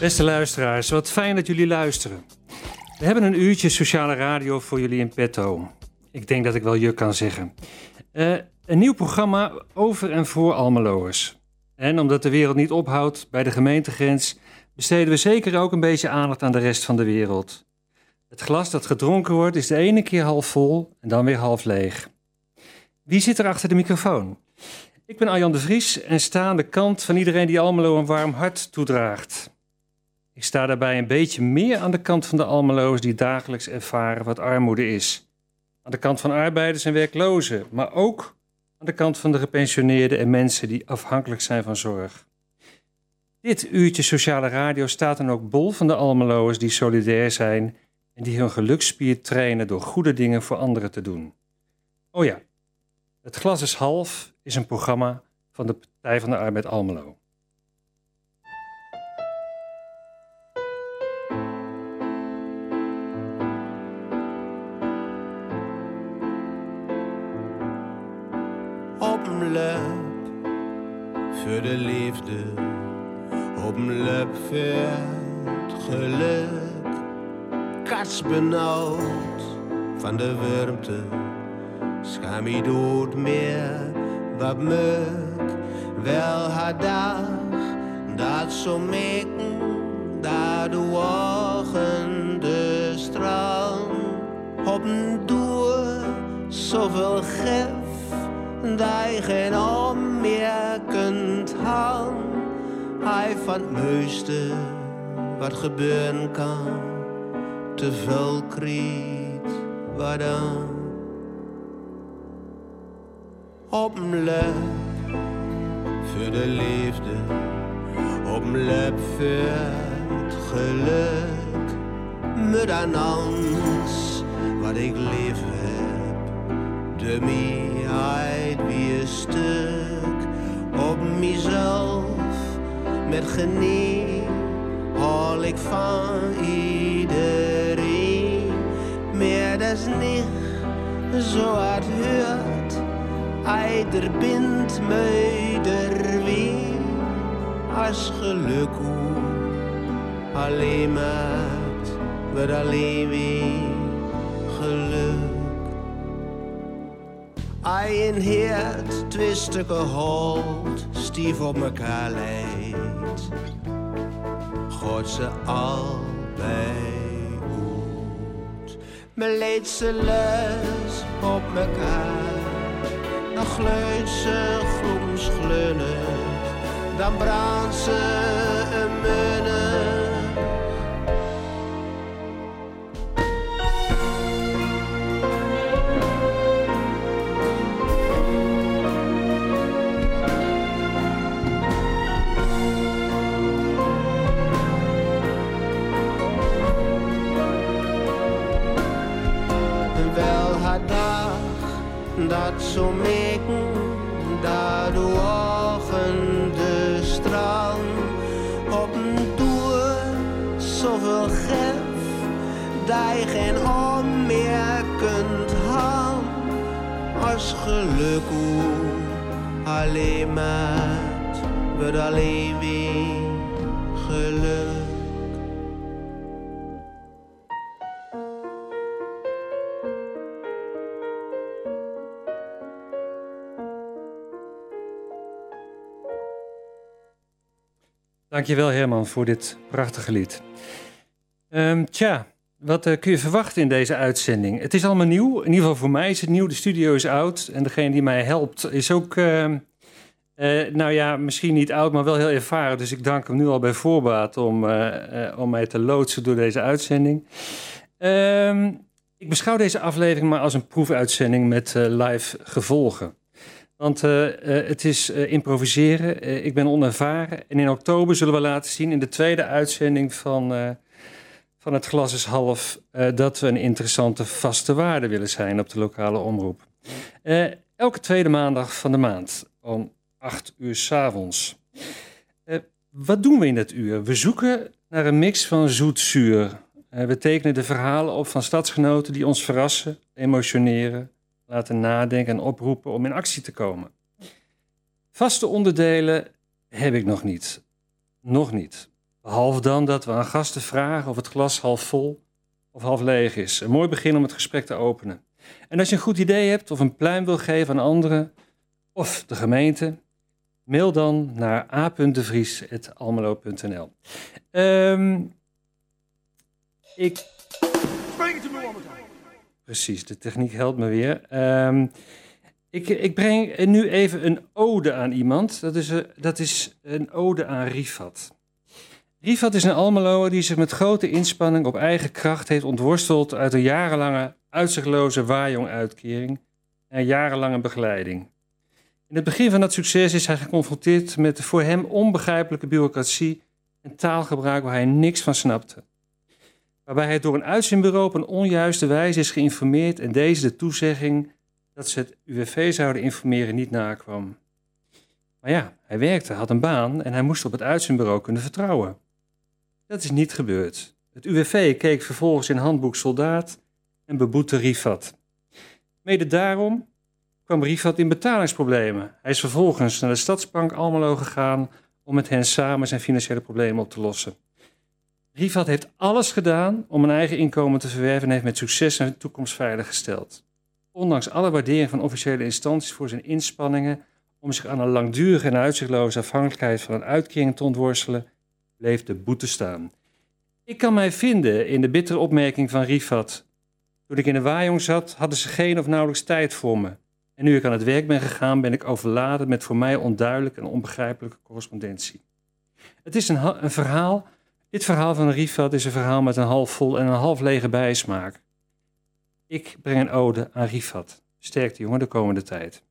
Beste luisteraars, wat fijn dat jullie luisteren. We hebben een uurtje sociale radio voor jullie in petto. Ik denk dat ik wel je kan zeggen. Eh, een nieuw programma over en voor Almeloers. En omdat de wereld niet ophoudt bij de gemeentegrens, besteden we zeker ook een beetje aandacht aan de rest van de wereld. Het glas dat gedronken wordt is de ene keer half vol en dan weer half leeg. Wie zit er achter de microfoon? Ik ben Arjan de Vries en sta aan de kant van iedereen die Almelo een warm hart toedraagt. Ik sta daarbij een beetje meer aan de kant van de Almeloos die dagelijks ervaren wat armoede is. Aan de kant van arbeiders en werklozen, maar ook aan de kant van de gepensioneerden en mensen die afhankelijk zijn van zorg. Dit uurtje sociale radio staat dan ook bol van de Almeloers die solidair zijn en die hun geluksspier trainen door goede dingen voor anderen te doen. Oh ja, Het Glas is Half is een programma van de Partij van de Arbeid Almelo. op voor de liefde, op lep voor het geluk. Van de warmte, schaam je dood meer wat muk. Wel haar dag, dat zo meken, daar de ogen de straal op een doer zoveel gef dat je geen om meer kunt houden. Hij van het mooiste wat gebeuren kan, te veel kriet, wat dan? Op een lep voor de liefde, op een lep voor het geluk. Me dan anders wat ik lief heb, de meerheid wie een stuk op mezelf met geniet haal ik van iedereen. Meer des niet zo hard hoort eider bindt meider wie als geluk hoe alleen maakt wat alleen wie geluk. Een heert, twee stukken hold, stief op mekaar God ze allebei goed. Me leed ze les op mekaar, dan gleut ze groens glunnig, dan brandt ze dat zo meken de ogen de straal op een toer zoveel gef dat je geen om meer kunt houden als geluk alleen maakt wordt alleen weer Dankjewel Herman voor dit prachtige lied. Ehm, tja, wat eh, kun je verwachten in deze uitzending? Het is allemaal nieuw. In ieder geval voor mij is het nieuw. De studio is oud. En degene die mij helpt is ook, ehm, eh, nou ja, misschien niet oud, maar wel heel ervaren. Dus ik dank hem nu al bij voorbaat om, eh, om mij te loodsen door deze uitzending. Ehm, ik beschouw deze aflevering maar als een proefuitzending met live gevolgen. Want eh, eh, het is eh, improviseren. Ik ben onervaren. En in oktober zullen we laten zien in de tweede uitzending van, van Het Glas is Half... dat we een interessante vaste waarde willen zijn op de lokale omroep. Elke tweede maandag van de maand om 8 uur s'avonds. avonds. wat doen we in dat uur? We zoeken naar een mix van zoet-zuur. We tekenen de verhalen op van stadsgenoten die ons verrassen, emotioneren, laten nadenken en oproepen om in actie te komen. Vaste onderdelen heb ik nog niet. Nog niet. Behalve dan dat we aan gasten vragen of het glas half vol of half leeg is. Een mooi begin om het gesprek te openen. En als je een goed idee hebt of een pluim wil geven aan anderen of de gemeente, mail dan naar a.devries.almelo.nl. Ehm ik... Precies, de techniek helpt me weer. Ehm, ik, ik, breng nu even een ode aan iemand. Dat is, een, dat is een ode aan Rifat. Rifat is een Almeloer die zich met grote inspanning op eigen kracht heeft ontworsteld uit een jarenlange uitzichtloze waaijong-uitkering en jarenlange begeleiding. In het begin van dat succes is hij geconfronteerd met de voor hem onbegrijpelijke bureaucratie en taalgebruik waar hij niks van snapte. Waarbij hij door een uitzendbureau op een onjuiste wijze is geïnformeerd en deze de toezegging dat ze het UWV zouden informeren niet nakwam. Maar ja, hij werkte, had een baan en hij moest op het uitzendbureau kunnen vertrouwen. Dat is niet gebeurd. Het UWV keek vervolgens in handboek soldaat en beboette Rifat. Mede daarom kwam Rifat in betalingsproblemen. Hij is vervolgens naar de Stadsbank Almelo gegaan om met hen samen zijn financiële problemen op te lossen. Rifat heeft alles gedaan om een eigen inkomen te verwerven en heeft met succes zijn toekomst veiliggesteld. Ondanks alle waardering van officiële instanties voor zijn inspanningen om zich aan een langdurige en uitzichtloze afhankelijkheid van een uitkering te ontworstelen, bleef de boete staan. Ik kan mij vinden in de bittere opmerking van Rifat. Toen ik in de waaijong zat, hadden ze geen of nauwelijks tijd voor me. En nu ik aan het werk ben gegaan, ben ik overladen met voor mij onduidelijke en onbegrijpelijke correspondentie. Het is een, een verhaal. Dit verhaal van Rifat is een verhaal met een half vol en een half lege bijsmaak. Ik breng een ode aan Rifat. Sterkte jongen de komende tijd.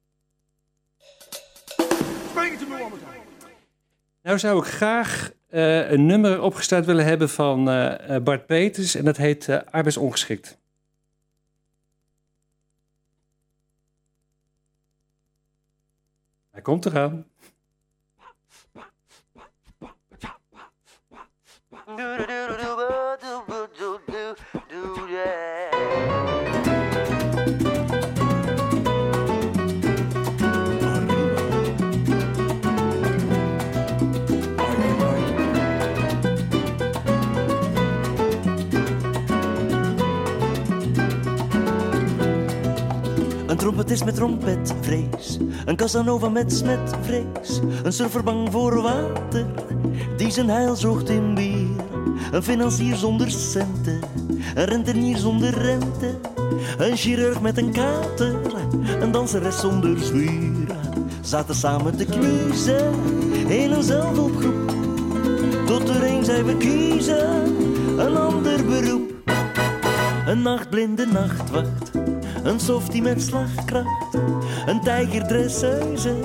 Nou zou ik graag uh, een nummer opgestart willen hebben van uh, Bart Peters en dat heet uh, Arbeidsongeschikt. Hij komt eraan. Een trompetist met trompetvrees, een Casanova met smetvrees, een surfer bang voor water, die zijn heil zocht in bier. Een financier zonder centen, een rentenier zonder rente, een chirurg met een kater, een danseres zonder zwier. Zaten samen te kniezen in een zelfhulpgroep, tot er een zei we kiezen een ander beroep. Een nachtblinde nachtwacht een softie met slagkracht, een tijgerdresseuse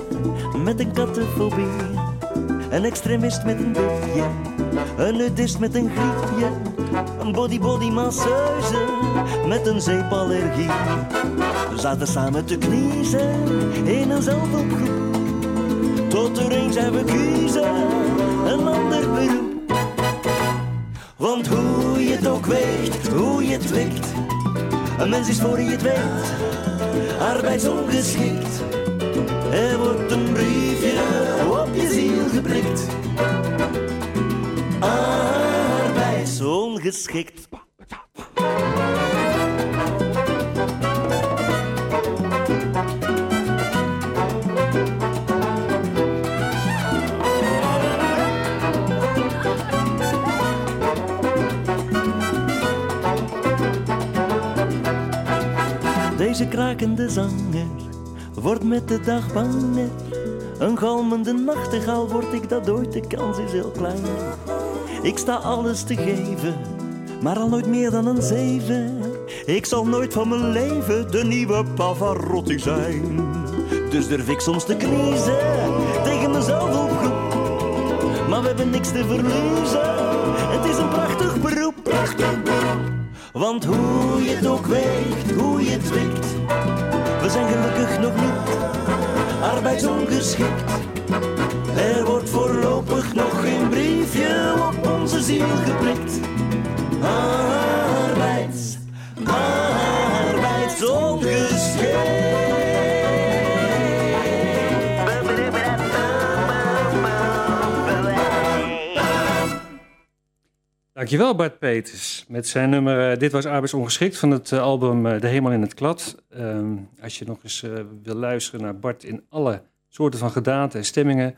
met een kattenfobie. Een extremist met een dufje, een nudist met een griepje, een body-body met een zeepallergie. We zaten samen te kniezen in een zelfhulpgroep, tot er eens hebben kiezen een ander beroep. Want hoe je het ook weegt, hoe je het wikt een mens is voor je het weet, arbeidsongeschikt. Er wordt een briefje op je ziel geprikt. Arbeidsongeschikt. Deze krakende zanger wordt met de dag banger. Een galmende nachtegaal word ik dat ooit, de kans is heel klein. Ik sta alles te geven, maar al nooit meer dan een zeven. Ik zal nooit van mijn leven de nieuwe Pavarotti zijn. Dus durf ik soms te kniezen tegen mezelf opgroep. Maar we hebben niks te verliezen, het is een prachtig beroep. Prachtig beroep. Want hoe je het ook weegt, hoe je het wikt, we zijn gelukkig nog niet arbeidsongeschikt. Er wordt voorlopig nog geen briefje op onze ziel geprikt. Arbeids, Dankjewel Bart Peters met zijn nummer uh, Dit was arbeidsongeschikt van het uh, album uh, De Hemel in het Klad. Ehm, als je nog eens wil luisteren naar Bart in alle soorten van gedaante en stemmingen,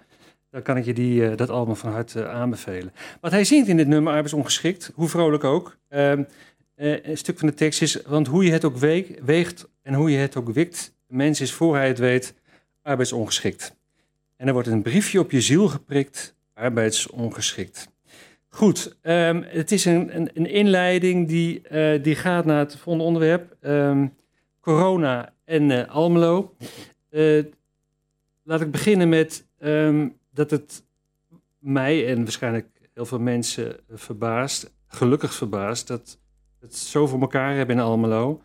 dan kan ik je die, dat album van harte aanbevelen. Wat hij zingt in dit nummer arbeidsongeschikt, hoe vrolijk ook, ehm, een stuk van de tekst is, want hoe je het ook weeg, weegt en hoe je het ook wikt, mens is voor hij het weet arbeidsongeschikt. En er wordt een briefje op je ziel geprikt, arbeidsongeschikt. Goed, um, het is een, een, een inleiding die, uh, die gaat naar het volgende onderwerp. Um, corona en uh, Almelo. Uh, laat ik beginnen met um, dat het mij en waarschijnlijk heel veel mensen verbaast, gelukkig verbaast, dat het zo voor elkaar hebben in Almelo.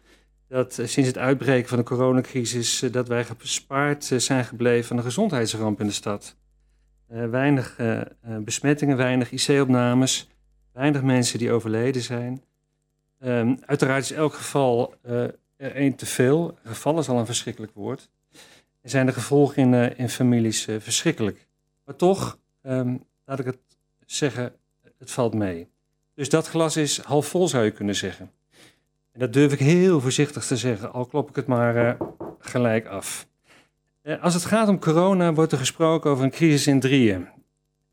Dat sinds het uitbreken van de coronacrisis dat wij gespaard zijn gebleven van de gezondheidsramp in de stad. Uh, weinig uh, besmettingen, weinig IC-opnames, weinig mensen die overleden zijn. Um, uiteraard is elk geval er één te veel. Geval is al een verschrikkelijk woord. En zijn de gevolgen in, in families verschrikkelijk. Maar toch, um, laat ik het zeggen, het valt mee. Dus dat glas is half vol, zou je kunnen zeggen. En dat durf ik heel voorzichtig te zeggen, al klop ik het maar gelijk af. Als het gaat om corona wordt er gesproken over een crisis in drieën.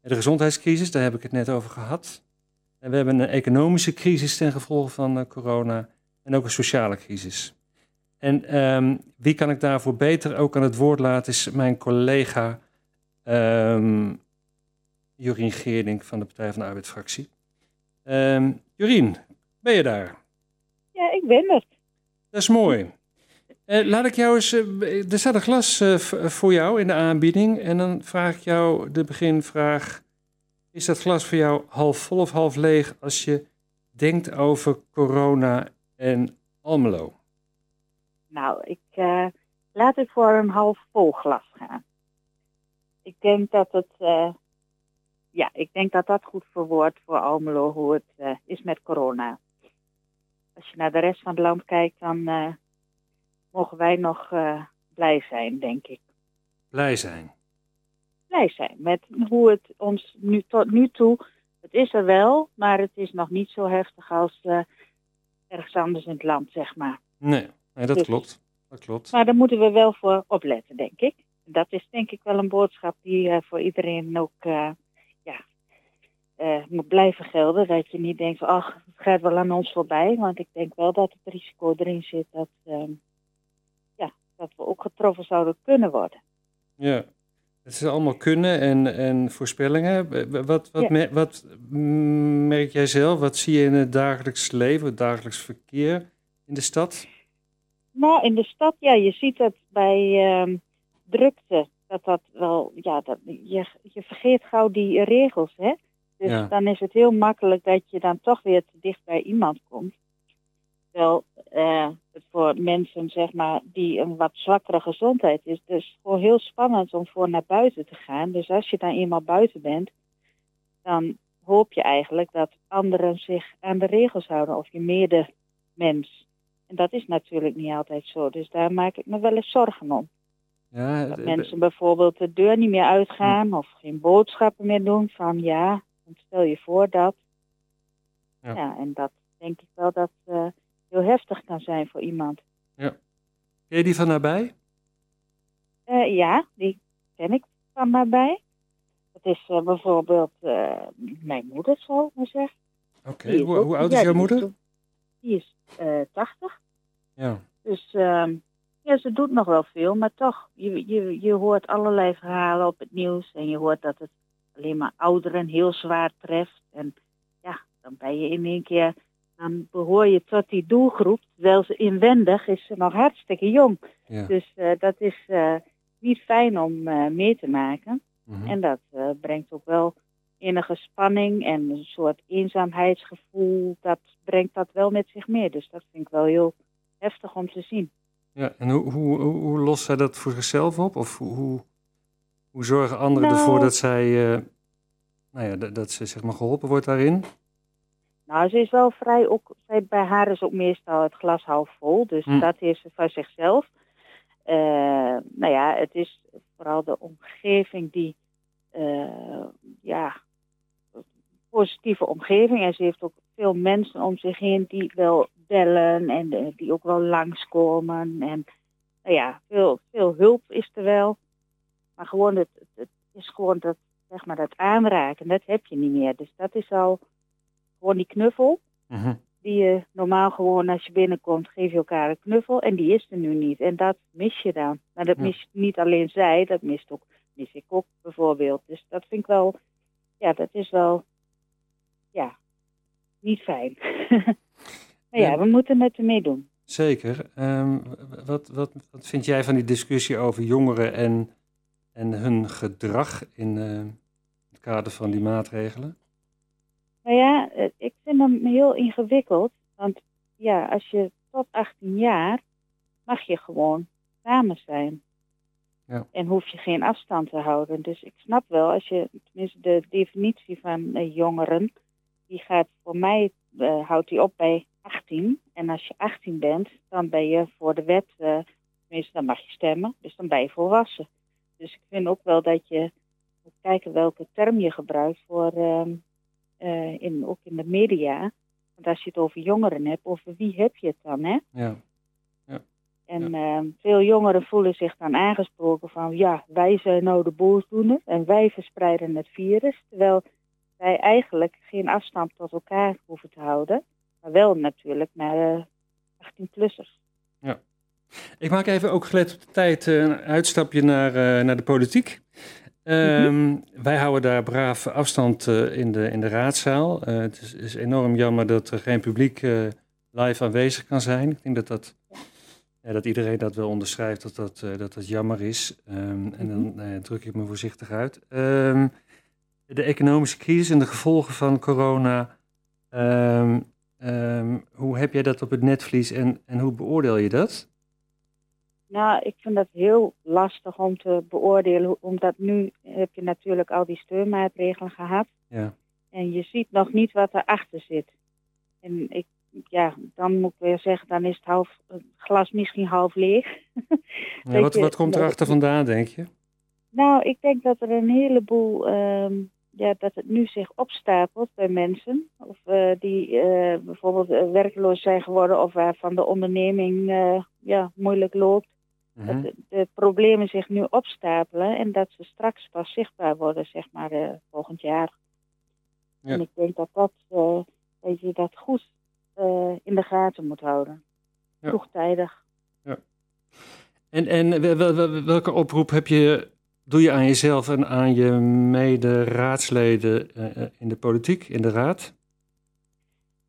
De gezondheidscrisis, daar heb ik het net over gehad. En we hebben een economische crisis ten gevolge van corona en ook een sociale crisis. En um, wie kan ik daarvoor beter ook aan het woord laten is mijn collega um, Jorien Geerdink van de Partij van de Arbeid-fractie. Um, Jorien, ben je daar? Ja, ik ben er. Dat is mooi. Uh, laat ik jou eens. Uh, er staat een glas uh, voor jou in de aanbieding. En dan vraag ik jou de beginvraag: Is dat glas voor jou half vol of half leeg als je denkt over corona en Almelo? Nou, ik laat het voor een half vol glas gaan. Ik denk dat het. ja, ik denk dat dat goed verwoordt voor Almelo hoe het is met corona. Als je naar de rest van het land kijkt, dan mogen wij nog uh, blij zijn, denk ik. Blij zijn? Blij zijn met hoe het ons nu tot nu toe. Het is er wel, maar het is nog niet zo heftig als uh, ergens anders in het land, zeg maar. Nee, nee dat dus, klopt. Dat klopt. Maar daar moeten we wel voor opletten, denk ik. Dat is denk ik wel een boodschap die uh, voor iedereen ook ja, moet blijven gelden. Dat je niet denkt, ach, het gaat wel aan ons voorbij. Want ik denk wel dat het risico erin zit dat ehm, dat we ook getroffen zouden kunnen worden. Ja, het is allemaal kunnen en, en voorspellingen. Wat, wat, ja. wat merk jij zelf? Wat zie je in het dagelijks leven, het dagelijks verkeer in de stad? Nou, in de stad, ja, je ziet dat bij uh, drukte, dat dat wel, ja, dat, je, je vergeet gauw die regels, hè. Dus ja. dan is het heel makkelijk dat je dan toch weer te dicht bij iemand komt. Terwijl uh, het voor mensen zeg maar, die een wat zwakkere gezondheid is, dus gewoon heel spannend om voor naar buiten te gaan. Dus als je dan eenmaal buiten bent, dan hoop je eigenlijk dat anderen zich aan de regels houden of je medemens. En dat is natuurlijk niet altijd zo, dus daar maak ik me wel eens zorgen om. Ja, dat mensen bijvoorbeeld de deur niet meer uitgaan of geen boodschappen meer doen van ja, stel je voor dat. Ja, ja en dat denk ik wel dat uh, heel heftig kan zijn voor iemand. Ja. Ken je die van nabij? Uh, ja, die ken ik van nabij. Dat is uh, bijvoorbeeld uh, mijn moeder, zo maar zeggen. Oké, okay. hoe, hoe, oud is ja, jouw moeder? Die is, die is 80. Ja. Dus ehm, ja, ze doet nog wel veel, maar toch, je, je, je hoort allerlei verhalen op het nieuws. En je hoort dat het alleen maar ouderen heel zwaar treft. En ja, dan ben je in één keer dan behoor je tot die doelgroep. Terwijl ze inwendig is ze nog hartstikke jong. Ja. Dus uh, dat is uh, niet fijn om uh, mee te maken. Mhm. Mm -hmm. En dat brengt ook wel enige spanning en een soort eenzaamheidsgevoel. Dat brengt dat wel met zich mee. Dus dat vind ik wel heel heftig om te zien. Ja, en hoe, hoe, hoe, hoe lost zij dat voor zichzelf op? Of hoe, hoe zorgen anderen nou, ervoor dat zij nou ja, dat ze zeg maar geholpen wordt daarin? Nou, ze is wel vrij, ook, bij haar is ook meestal het glas half vol, dus Hm. dat is ze van zichzelf. Eh, nou ja, het is vooral de omgeving die, eh, ja, positieve omgeving. En ze heeft ook veel mensen om zich heen die wel bellen en eh, die ook wel langskomen. En nou ja, veel, veel hulp is er wel. Maar gewoon het, het, het is gewoon dat, zeg maar, dat aanraken, dat heb je niet meer. Dus dat is al gewoon die knuffel. Mhm. Die je normaal gewoon als je binnenkomt, geef je elkaar een knuffel. En die is er nu niet. En dat mis je dan. Maar dat Ja. mist niet alleen zij, dat mist ook, mis ik ook bijvoorbeeld. Dus dat vind ik wel, ja, dat is wel, ja, niet fijn. maar ja, Ja. we moeten het ermee doen. Zeker. Ehm, wat, wat, wat vind jij van die discussie over jongeren en, en hun gedrag in eh, het kader van die maatregelen? Nou ja, eh, ik vind hem heel ingewikkeld. Want ja, als je tot 18 jaar mag je gewoon samen zijn. Ja. En hoef je geen afstand te houden. Dus ik snap wel, als je, tenminste de definitie van eh, jongeren, die gaat voor mij, eh, houdt die op bij 18. En als je 18 bent, dan ben je voor de wet, tenminste dan mag je stemmen, dus dan ben je volwassen. Dus ik vind ook wel dat je moet kijken welke term je gebruikt voor, ehm, eh, in, ook in de media. Want als je het over jongeren hebt, over wie heb je het dan, hè? Ja. En ehm, veel jongeren voelen zich dan aangesproken van, ja, wij zijn nou de boosdoener en wij verspreiden het virus. Terwijl wij eigenlijk geen afstand tot elkaar hoeven te houden. Maar wel natuurlijk naar eh 18-plussers. Ik maak even ook gelet op de tijd eh, een uitstapje naar, eh, naar de politiek. Ehm, Wij houden daar braaf afstand eh, in, de, in de raadzaal. Eh, het is, is enorm jammer dat er geen publiek eh, live aanwezig kan zijn. Ik denk dat, dat, ja, dat iedereen dat wel onderschrijft, dat dat, dat, dat jammer is. Ehm, en dan eh, druk ik me voorzichtig uit. Ehm, de economische crisis en de gevolgen van corona. Hoe heb jij dat op het netvlies en, en hoe beoordeel je dat? Nou, ik vind dat heel lastig om te beoordelen, omdat nu heb je natuurlijk al die steunmaatregelen gehad. Ja. En je ziet nog niet wat erachter zit. En ik, ja, dan moet ik weer zeggen, dan is het, half, het glas misschien half leeg. Ja, wat, wat komt erachter vandaan, denk je? Nou, ik denk dat er een heleboel, ehm, ja, dat het nu zich opstapelt bij mensen. Of eh, die eh, bijvoorbeeld eh, werkloos zijn geworden of waarvan de onderneming ja, moeilijk loopt. Mhm. Dat de, de problemen zich nu opstapelen en dat ze straks pas zichtbaar worden, zeg maar, eh, volgend jaar. Ja. En ik denk dat, dat, dat je dat goed eh, in de gaten moet houden. Ja. Vroegtijdig. En, en wel- wel- wel- welke oproep heb je, doe je aan jezelf en aan je mede-raadsleden in de politiek, in de raad?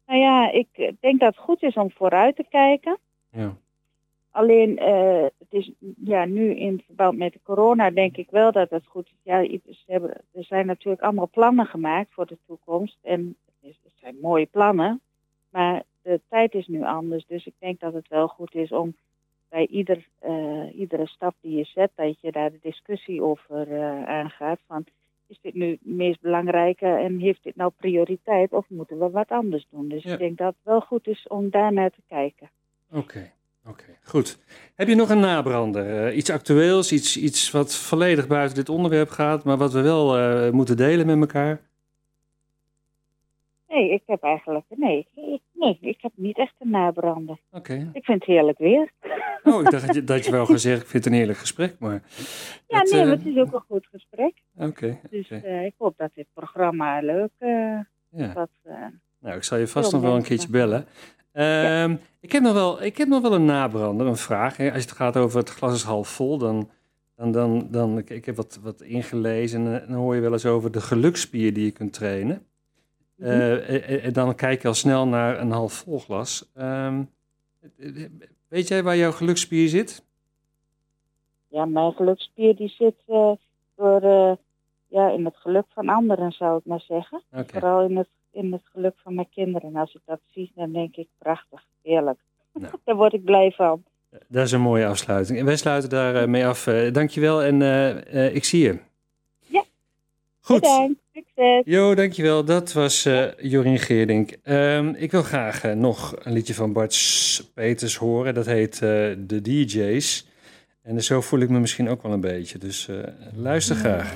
Nou ja, ik denk dat het goed is om vooruit te kijken. Ja. Alleen, eh, het is ja, nu in verband met de corona denk ik wel dat het goed is. Ja, ze hebben, er zijn natuurlijk allemaal plannen gemaakt voor de toekomst. En het, is- het zijn mooie plannen. Maar de tijd is nu anders. Dus ik denk dat het wel goed is om bij ieder, eh, iedere stap die je zet, dat je daar de discussie over eh, aangaat. Van, is dit nu het meest belangrijke en heeft dit nou prioriteit of moeten we wat anders doen? Dus Ja. ik denk dat het wel goed is om daarnaar te kijken. Oké, oké, goed. Heb je nog een nabrander? Eh, iets actueels, iets, iets wat volledig buiten dit onderwerp gaat, maar wat we wel eh, moeten delen met elkaar? Nee, ik heb eigenlijk. Nee, ik, nee, ik heb niet echt een nabrander. Oké. Ik vind het heerlijk weer. Oh, ik dacht dat je, dat je wel gezegd, ik vind het een heerlijk gesprek, maar... Ja, het, nee, eh, maar het is ook een goed gesprek. Oké, Dus ik hoop dat dit programma leuk ja. wat. Nou, ik zal je vast nog wel een keertje bellen. Ehm, ik, heb nog wel, ik heb nog wel een nabrander, een vraag. Als het gaat over het glas is half vol, dan... dan, dan, dan ik, ik heb wat, wat ingelezen en dan hoor je wel eens over de geluksspier die je kunt trainen. mhm. Eh, en- en dan kijk je al snel naar een half vol glas. Ehm, weet jij waar jouw geluksspier zit? ja, mijn gelukspier die zit eh, door, eh, ja, in het geluk van anderen, zou ik maar zeggen. Vooral in het, in het geluk van mijn kinderen. Als ik dat zie, dan denk ik prachtig, heerlijk. Nou. Daar word ik blij van. Dat is een mooie afsluiting. En wij sluiten daar eh, mee af. Eh, dankjewel en eh, eh, ik zie je. Ja. Goed. Bedankt, succes. Jo, dankjewel. Dat was uh, Jorien Geerdink. Um, ik wil graag uh, nog een liedje van Bart Peters horen. Dat heet uh, De DJ's. En zo voel ik me misschien ook wel een beetje. Dus luister graag.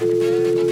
Zongen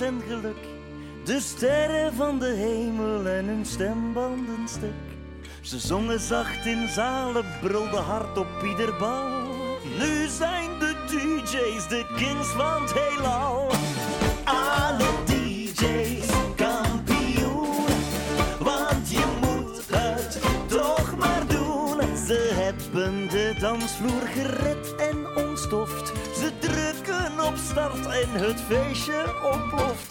De sterren van de hemel en hun stembanden stuk. Ze zongen zacht in zalen, brulden hard op ieder bal. Nu zijn de DJ's de kings van het heelal. Alle DJ's kampioen, want je moet het toch maar doen. Ze hebben de dansvloer gered en ontstoft. Ze drukken op start en het feestje ontploft.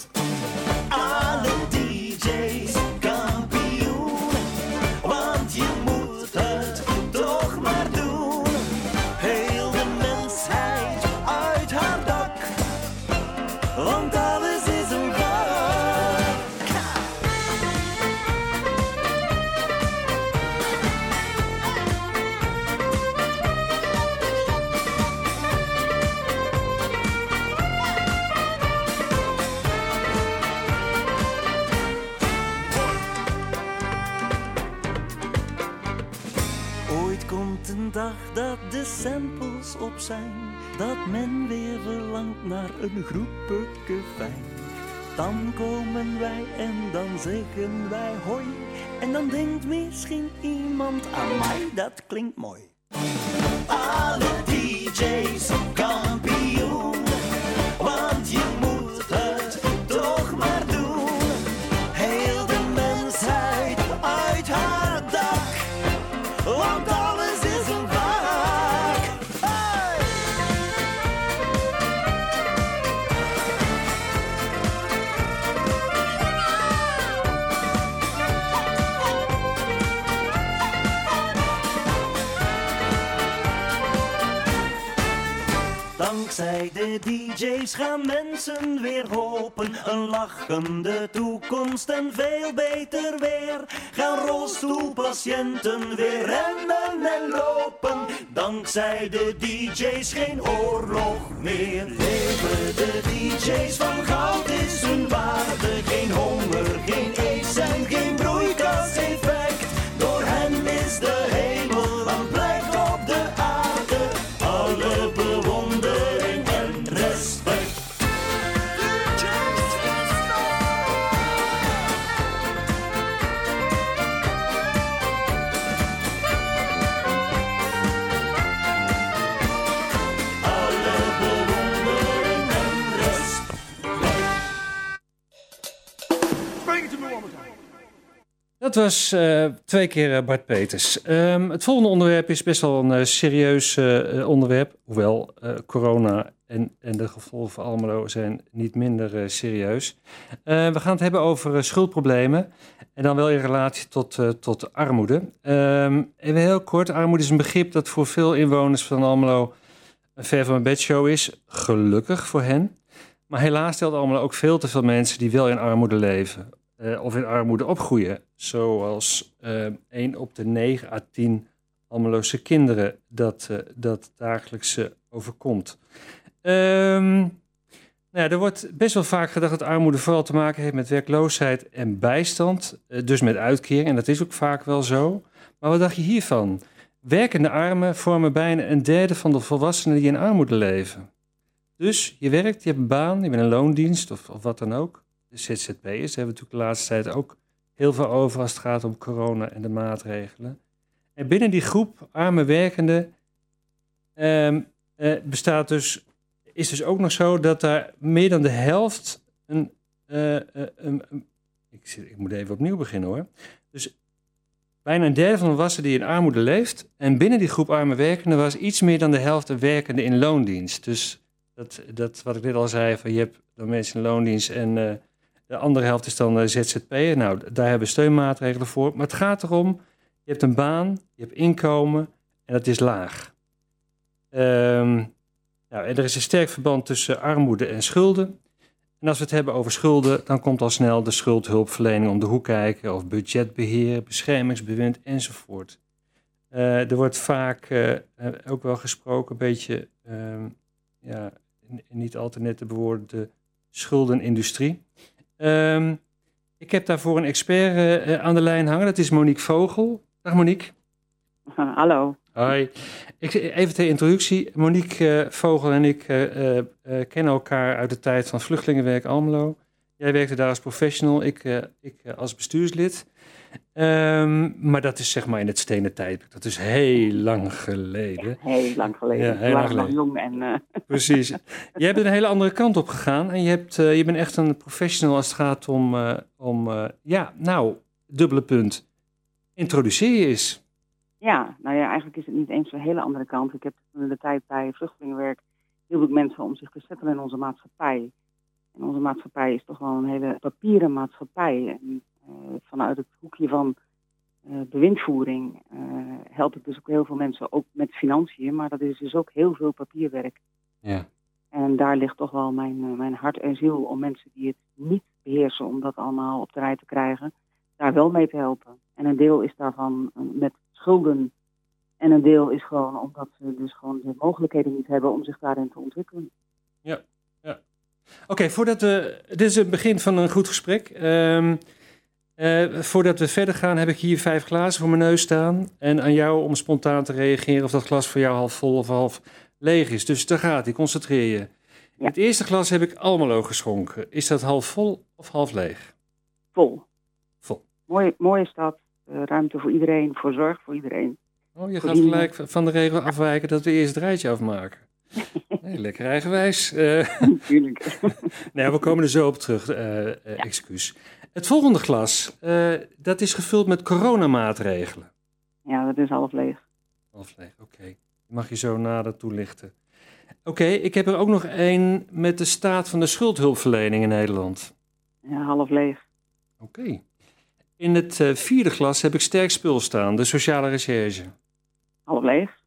Dan komen wij en dan zeggen wij hoi, en dan denkt misschien iemand aan mij, dat klinkt mooi. Alle DJ's kampioen, DJ's gaan mensen weer hopen. Een lachende toekomst en veel beter weer. Gaan rolstoelpatiënten weer rennen en lopen. Dankzij de DJ's geen oorlog meer. Leven de DJ's van goud is hun waarde. Geen honger, geen aids en geen broeikaseffect. Dat was eh, twee keer eh, Bart Peters. Ehm, het volgende onderwerp is best wel een eh, serieus onderwerp. Hoewel corona en, en de gevolgen voor Almelo zijn niet minder serieus. We gaan het hebben over schuldproblemen. En dan wel in relatie tot, tot armoede. Ehm, even heel kort. Armoede is een begrip dat voor veel inwoners van Almelo een ver van mijn bedshow is. Gelukkig voor hen. Maar helaas stelt Almelo ook veel te veel mensen die wel in armoede leven. of in armoede opgroeien. Zoals 1 op de 9 à 10 Almeloze kinderen dat, eh, dat dagelijks eh, overkomt. Ehm, Nou er wordt best wel vaak gedacht dat armoede vooral te maken heeft met werkloosheid en bijstand. eh, Dus met uitkering, en dat is ook vaak wel zo. Maar wat dacht je hiervan? Werkende armen vormen bijna een derde van de volwassenen die in armoede leven. Dus je werkt, je hebt een baan, je bent een loondienst of, of wat dan ook. De ZZP'ers, daar hebben we natuurlijk de laatste tijd ook heel veel over als het gaat om corona en de maatregelen. En binnen die groep arme werkenden ehm, eh, bestaat dus, is dus ook nog zo dat daar meer dan de helft een, eh, eh, ik, ik moet even opnieuw beginnen hoor. Dus bijna een derde van de volwassenen die in armoede leeft. En binnen die groep arme werkenden was iets meer dan de helft een werkende in loondienst. Dus dat, dat wat ik net al zei, van je hebt dan mensen in loondienst en de andere helft is dan eh, ZZP'er. Nou, daar hebben we steunmaatregelen voor. Maar het gaat erom, je hebt een baan, je hebt inkomen en dat is laag. Ehm, nou, en er is een sterk verband tussen armoede en schulden. En als we het hebben over schulden, dan komt al snel de schuldhulpverlening om de hoek kijken, of budgetbeheer, beschermingsbewind enzovoort. Eh, er wordt vaak eh, ook wel gesproken, een beetje, ehm, ja, niet al te net bewoorden, de schuldenindustrie. Ehm, ik heb daarvoor een expert eh, aan de lijn hangen, dat is Monique Vogel. Dag Monique. Hallo. Hoi. Ik, even ter introductie. Monique eh, Vogel en ik eh, kennen elkaar uit de tijd van Vluchtelingenwerk Almelo. Jij werkte daar als professional, ik, eh, ik als bestuurslid. Ehm, maar dat is zeg maar in het stenen tijdperk. Dat is heel lang geleden. Heel lang geleden. Ja, heel lang nog jong en eh, Precies. Jij bent een hele andere kant op gegaan. En je, hebt, eh, je bent echt een professional als het gaat om, eh, om ja, nou, dubbele punt. Introduceer je eens. ja, nou ja, eigenlijk is het niet eens een hele andere kant. Ik heb in de tijd bij vluchtelingenwerk heel veel mensen om zich te settelen in onze maatschappij. En onze maatschappij is toch wel een hele papieren maatschappij. En vanuit het hoekje van eh, bewindvoering eh, help ik dus ook heel veel mensen, ook met financiën. Maar dat is dus ook heel veel papierwerk. Ja. En daar ligt toch wel mijn, eh, mijn hart en ziel om mensen die het niet beheersen, om dat allemaal op de rij te krijgen, daar wel mee te helpen. En een deel is daarvan eh, met schulden. En een deel is gewoon omdat ze dus gewoon de mogelijkheden niet hebben om zich daarin te ontwikkelen. Oké, voordat we. Dit is het begin van een goed gesprek. Ehm, eh, voordat we verder gaan, heb ik hier vijf glazen voor mijn neus staan. En aan jou om spontaan te reageren of dat glas voor jou half vol of half leeg is. Dus daar gaat hij, concentreer je. Ja. Het eerste glas heb ik allemaal geschonken. Is dat half vol of half leeg? Vol. Vol. Mooie, mooie stad, eh, ruimte voor iedereen, voor zorg voor iedereen. Oh, je Voor gaat gelijk van de regel afwijken dat we eerst het rijtje afmaken. Nee, lekker eigenwijs. Eh, Natuurlijk. Nee, we komen er zo op terug. eh, Excuus. Het volgende glas, eh, dat is gevuld met coronamaatregelen. ja, dat is half leeg. Half leeg, oké. Mag je zo nader toelichten. Oké, ik heb er ook nog één met de staat van de schuldhulpverlening in Nederland. Ja, half leeg. Oké. In het eh, vierde glas heb ik sterk spul staan, de sociale recherche. Half leeg.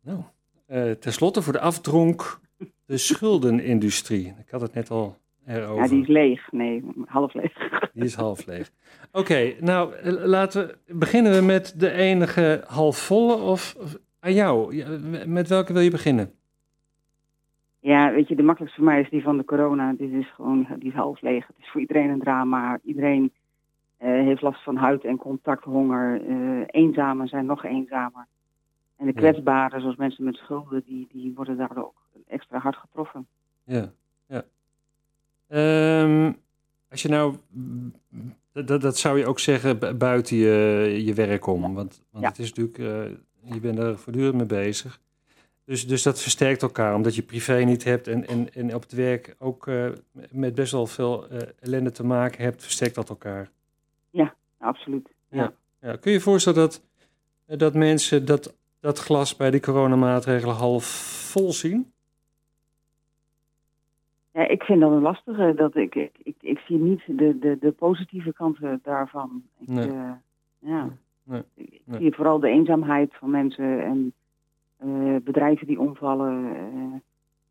Nou, eh ten slotte voor de afdronk, de schuldenindustrie. Ik had het net al erover. Ja, die is leeg. Nee, half leeg. Die is half leeg. Oké, nou laten we beginnen we met de enige halfvolle of, of aan jou. Met welke wil je beginnen? Ja, weet je, de makkelijkste voor mij is die van de corona. Dit is gewoon, die is half leeg. Het is voor iedereen een drama. Iedereen eh, heeft last van huid- en contacthonger. Eh eenzamen zijn nog eenzamer. En de Ja. kwetsbaren, zoals mensen met schulden, die, die worden daardoor ook extra hard getroffen. Ja, ja. Ehm, als je nou, dat, dat, zou je ook zeggen bu- buiten je, je werk om. Want, want Ja. het is natuurlijk, eh, je bent er voortdurend mee bezig. Dus, dus dat versterkt elkaar, omdat je privé niet hebt en, en, en op het werk ook eh, met best wel veel eh, ellende te maken hebt, versterkt dat elkaar. Absoluut. Ja. Ja, kun je je voorstellen dat, dat mensen dat, dat glas bij die coronamaatregelen half vol zien? Ja, ik vind dat een lastige. Dat ik, ik, ik, ik zie niet de, de, de positieve kanten daarvan. Ik, Nee. eh, ja. Nee. Ik zie vooral de eenzaamheid van mensen en eh, bedrijven die omvallen. eh,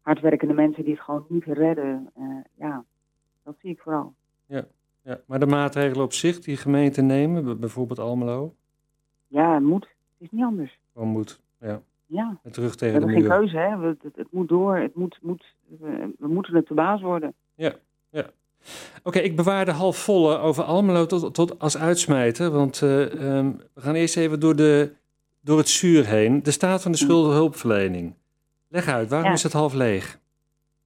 hardwerkende mensen die het gewoon niet redden. Ja, dat zie ik vooral. Ja, maar de maatregelen op zich die gemeenten nemen, bijvoorbeeld Almelo, Ja, het moet. Het is niet anders. gewoon moet. Ja, Ja. Terug tegen We hebben geen keuze, hè. We- het, het moet door. Het moet, moet, we, we moeten het de baas worden. Oké, ik bewaar de half volle over Almelo tot, tot als uitsmijter. Want eh, ehm, we gaan eerst even door, de, door het zuur heen. De staat van de schuldenhulpverlening. Leg uit, waarom Ja. is het half leeg?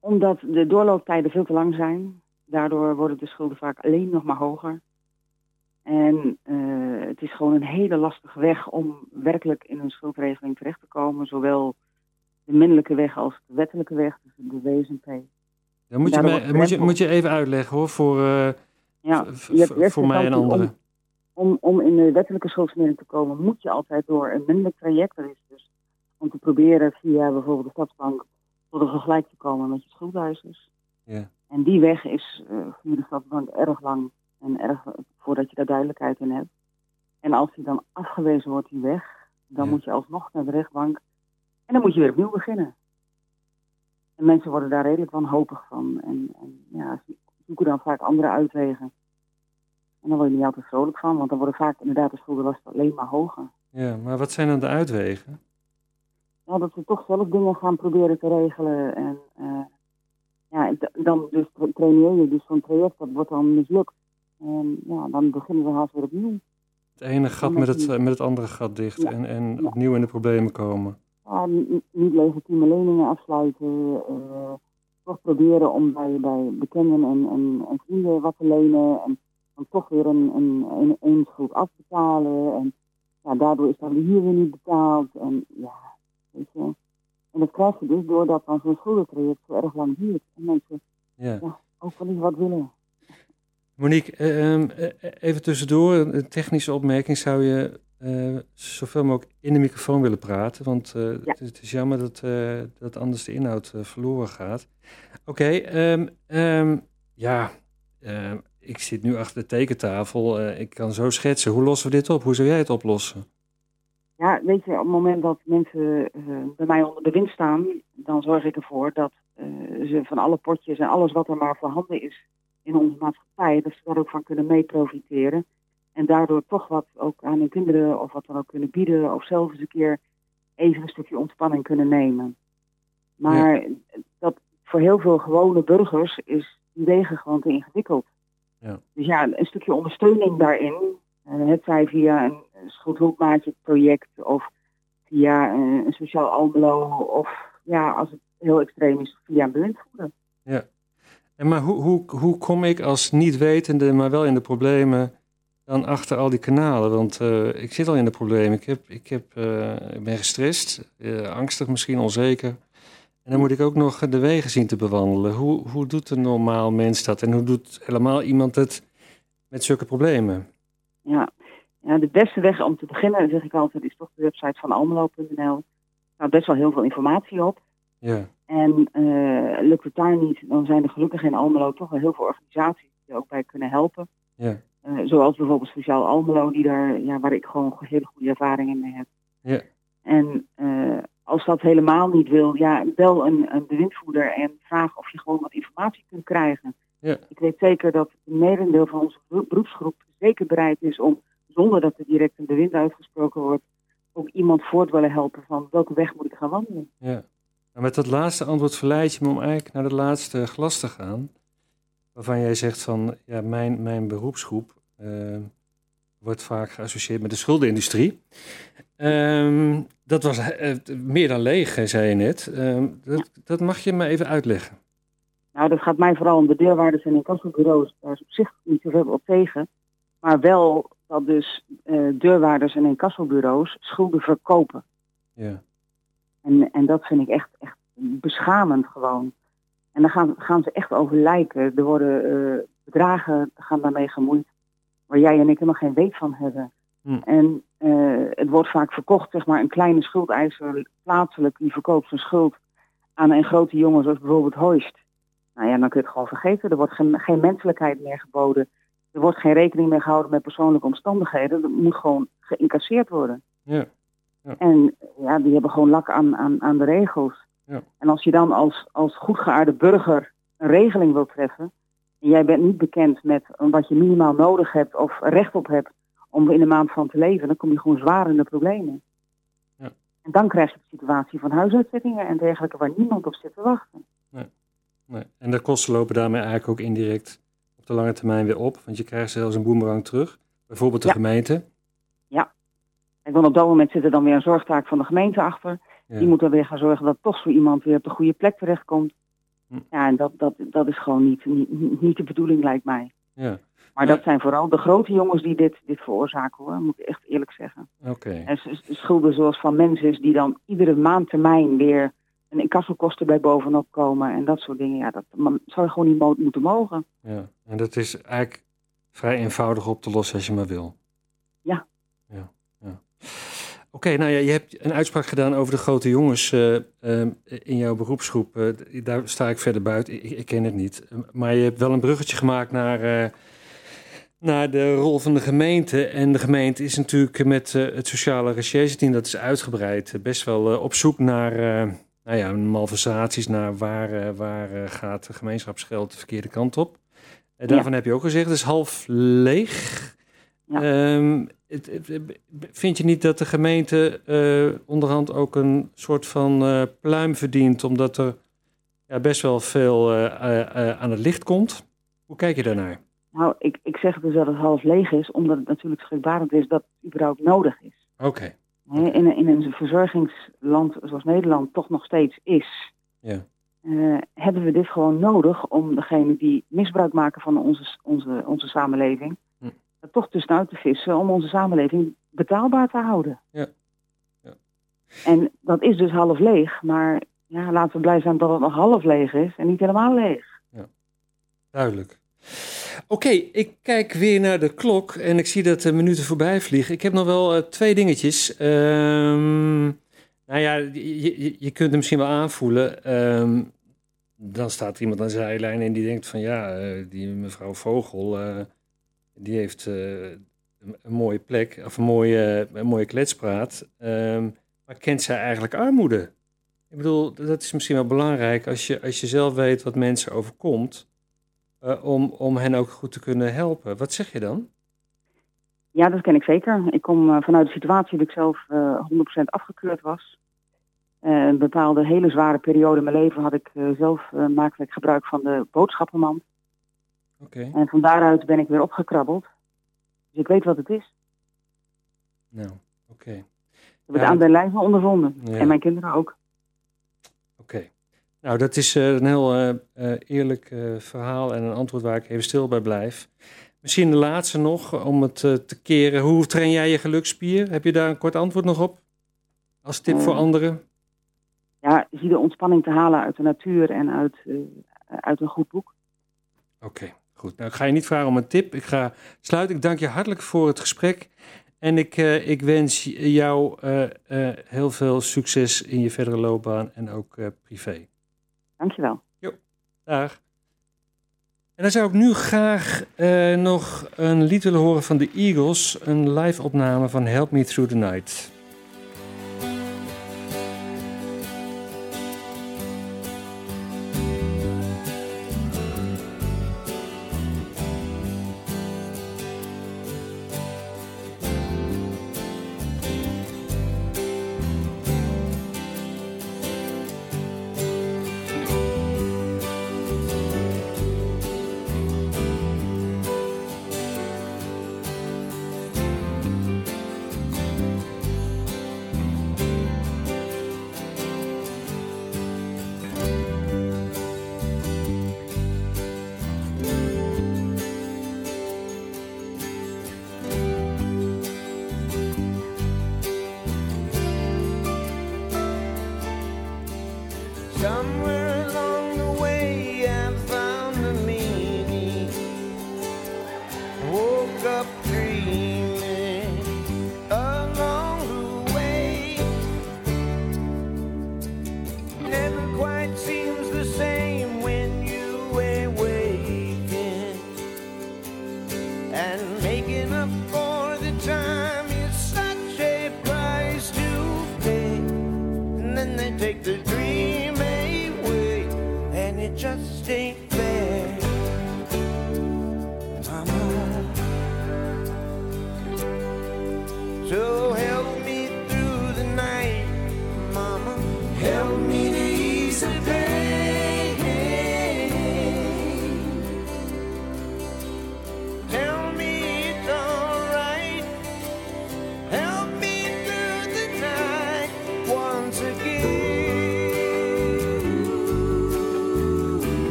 Omdat de doorlooptijden veel te lang zijn. Daardoor worden de schulden vaak alleen nog maar hoger. En eh, het is gewoon een hele lastige weg om werkelijk in een schuldregeling terecht te komen. Zowel de minderlijke weg als de wettelijke weg, dus de WSNP. Dan moet je, moet, je, moet je even uitleggen hoor, voor, eh, Ja, voor mij en instantie om- anderen. Om, om in de wettelijke schuldsanering te komen, moet je altijd door een minderlijk traject. Dat is dus om te proberen via bijvoorbeeld de Stadsbank tot een vergelijk te komen met je schuldeisers. Ja. En die weg is eh via de Stadsbank erg lang en erg voordat je daar duidelijkheid in hebt. En als die dan afgewezen wordt, die weg, dan Ja. moet je alsnog naar de rechtbank. En dan moet je weer opnieuw beginnen. En mensen worden daar redelijk wanhopig van. En, en ja, ze zoeken dan vaak andere uitwegen. En dan word je niet altijd vrolijk van, want dan worden vaak inderdaad de schuldenlasten alleen maar hoger. Ja, maar wat zijn dan de uitwegen? Ja, dat ze toch zelf dingen gaan proberen te regelen. En eh, ja, dan dus tra- traineer je dus zo'n traject, dat wordt dan mislukt. En ja, dan beginnen we haast weer opnieuw. Het ene gat met het, eh, met het andere gat dicht Ja. en, en Ja. opnieuw in de problemen komen. Ja, niet legitieme leningen afsluiten. eh, toch proberen om bij, bij bekenden en, en, en vrienden wat te lenen. En dan toch weer een, een, een, een schuld afbetalen. En ja, daardoor is dan de huur weer niet betaald. En ja, weet je. En dat krijg je dus doordat dan zo'n schuldentraject zo erg lang duurt. En mensen Ja. ook wel eens wat willen. Monique, eh, ehm, eh, even tussendoor, een technische opmerking. Zou je eh, zoveel mogelijk in de microfoon willen praten? Want eh, Ja. het, het is jammer dat, eh, dat anders de inhoud eh, verloren gaat. Oké, ehm, ehm, ja, ik zit nu achter de tekentafel. Eh, ik kan zo schetsen. Hoe lossen we dit op? Hoe zou jij het oplossen? Ja, weet je, op het moment dat mensen eh, bij mij onder de wind staan, dan zorg ik ervoor dat eh, ze van alle potjes en alles wat er maar voorhanden is in onze maatschappij, dat ze daar ook van kunnen mee profiteren. En daardoor toch wat ook aan hun kinderen of wat dan ook kunnen bieden, of zelf eens een keer even een stukje ontspanning kunnen nemen. Maar dat voor heel veel gewone burgers is die wegen gewoon te ingewikkeld. Ja. Dus ja, een stukje ondersteuning daarin, eh, het zij via een schuldhulpmaatje project of via eh, een sociaal Almelo of ja, als het heel extreem is, via een bewindvoerder. En maar hoe, hoe, hoe kom ik als niet wetende, maar wel in de problemen, dan achter al die kanalen? Want eh, ik zit al in de problemen. Ik, heb, ik, heb, eh, ik ben gestrest, eh, angstig misschien, onzeker. En dan moet ik ook nog de wegen zien te bewandelen. Hoe, hoe doet een normaal mens dat? En hoe doet helemaal iemand het met zulke problemen? Ja. ja, de beste weg om te beginnen, zeg ik altijd, is toch de website van almelo.nl. Er staat best wel heel veel informatie op. Ja, En eh, lukt het daar niet, dan zijn er gelukkig in Almelo toch wel heel veel organisaties die er ook bij kunnen helpen. ja, Eh, zoals bijvoorbeeld Sociaal Almelo, die daar, ja, waar ik gewoon hele goede ervaringen mee heb. ja, En eh, als dat helemaal niet wil, ja, bel een, een bewindvoerder en vraag of je gewoon wat informatie kunt krijgen. Ja. Ik weet zeker dat het merendeel van onze bero- beroepsgroep zeker bereid is om, zonder dat er direct een bewind uitgesproken wordt, ook iemand voort willen helpen van welke weg moet ik gaan wandelen. ja. Met dat laatste antwoord verleid je me om eigenlijk naar het laatste glas te gaan. Waarvan jij zegt van, ja, mijn, mijn beroepsgroep eh, wordt vaak geassocieerd met de schuldenindustrie. Ehm, dat was eh, meer dan leeg, eh, zei je net. Ehm, dat, dat mag je me even uitleggen. Nou, dat gaat mij vooral om de deurwaarders en incassobureaus. Daar is op zich niet zoveel op tegen. Maar wel dat dus deurwaarders en incassobureaus schulden verkopen. Ja, En, en dat vind ik echt, echt beschamend gewoon. En dan gaan, gaan ze echt over lijken. Er worden eh, bedragen gaan daarmee gemoeid waar jij en ik helemaal geen weet van hebben. Hm. En eh, het wordt vaak verkocht, zeg maar, een kleine schuldeiser plaatselijk die verkoopt zijn schuld aan een grote jongen zoals bijvoorbeeld Hoist. Nou ja, dan kun je het gewoon vergeten. Er wordt geen, geen menselijkheid meer geboden. Er wordt geen rekening meer gehouden met persoonlijke omstandigheden. Dat moet gewoon geïncasseerd worden. ja, En ja, die hebben gewoon lak aan, aan, aan de regels. Ja. En als je dan als, als goedgeaarde burger een regeling wilt treffen, en jij bent niet bekend met wat je minimaal nodig hebt of recht op hebt om in de maand van te leven, dan kom je gewoon zwaar in de problemen. Ja. En dan krijg je de situatie van huisuitzettingen en dergelijke waar niemand op zit te wachten. Nee. nee. En de kosten lopen daarmee eigenlijk ook indirect op de lange termijn weer op, want je krijgt zelfs een boemerang terug. Bijvoorbeeld de gemeente. En dan op dat moment zit er dan weer een zorgtaak van de gemeente achter. Die moet dan weer gaan zorgen dat toch zo iemand weer op de goede plek terechtkomt. Hm. Ja, en dat, dat, dat is gewoon niet, niet, niet de bedoeling, lijkt mij. Ja. Maar dat zijn vooral de grote jongens die dit, dit veroorzaken hoor, moet ik echt eerlijk zeggen. Oké. En schulden zoals van mensen die dan iedere maand termijn weer een incassokosten bij bovenop komen en dat soort dingen. Ja, dat zou je gewoon niet moeten mogen. Ja, en dat is eigenlijk vrij eenvoudig op te lossen als je maar wil. Ja. Ja, ja. Oké, nou ja, je hebt een uitspraak gedaan over de grote jongens uh, in jouw beroepsgroep. Uh, daar sta ik verder buiten, ik, ik, ken het niet. Maar je hebt wel een bruggetje gemaakt naar naar de rol van de gemeente. En de gemeente is natuurlijk met het sociale rechercheteam, dat is uitgebreid, best wel op zoek naar nou ja, malversaties, naar waar, waar gaat de gemeenschapsgeld de verkeerde kant op. daarvan heb je ook gezegd, het is half leeg. Ehm, vind je niet dat de gemeente uh, onderhand ook een soort van uh, pluim verdient, omdat er ja, best wel veel uh, aan het licht komt? Hoe kijk je daarnaar? Nou, ik, ik zeg dus dat het half leeg is, omdat het natuurlijk schrikbarend is dat het überhaupt nodig is. Oké. Okay. In, in een verzorgingsland zoals Nederland toch nog steeds is, ja. hebben we dit gewoon nodig om degene die misbruik maken van onze, onze, onze samenleving, er toch tussenuit te vissen om onze samenleving betaalbaar te houden. Ja. ja. En dat is dus half leeg, maar ja, laten we blij zijn dat het nog half leeg is en niet helemaal leeg. Ja, duidelijk. Oké, ik kijk weer naar de klok en ik zie dat de minuten voorbij vliegen. Ik heb nog wel uh, twee dingetjes. Um, nou ja, je, je, kunt hem misschien wel aanvoelen. Um, dan staat iemand aan de zijlijn en die denkt van ja, uh, die mevrouw Vogel, uh, die heeft uh, een, mooie plek, of een mooie, een mooie kletspraat. Um, maar kent zij eigenlijk armoede? Ik bedoel, dat is misschien wel belangrijk als je, als je zelf weet wat mensen overkomt, uh, om, om hen ook goed te kunnen helpen. Wat zeg je dan? Ja, dat ken ik zeker. Ik kom uh, vanuit de situatie dat ik zelf uh, 100% afgekeurd was. een bepaalde hele zware periode in mijn leven had ik zelf makkelijk gebruik van de boodschappenmand. En van daaruit ben ik weer opgekrabbeld. Dus ik weet wat het is. Nou, oké. Ik heb het aan de lijve ondervonden. En mijn kinderen ook. Oké. Nou, dat is uh, een heel uh, uh, eerlijk verhaal en een antwoord waar ik even stil bij blijf. Misschien de laatste nog, om het te keren. Hoe train jij je gelukspier? Heb je daar een kort antwoord nog op? Als tip voor anderen? Ja, zie de ontspanning te halen uit de natuur en uit, uit een goed boek. Oké. Goed, nou ik ga je niet vragen om een tip. Ik ga sluiten. Ik dank je hartelijk voor het gesprek. En ik, uh, ik wens jou uh, uh, heel veel succes in je verdere loopbaan en ook privé. Dankjewel. Jo, dag. En dan zou ik nu graag nog een lied willen horen van de Eagles. Een live opname van Help Me Through the Night.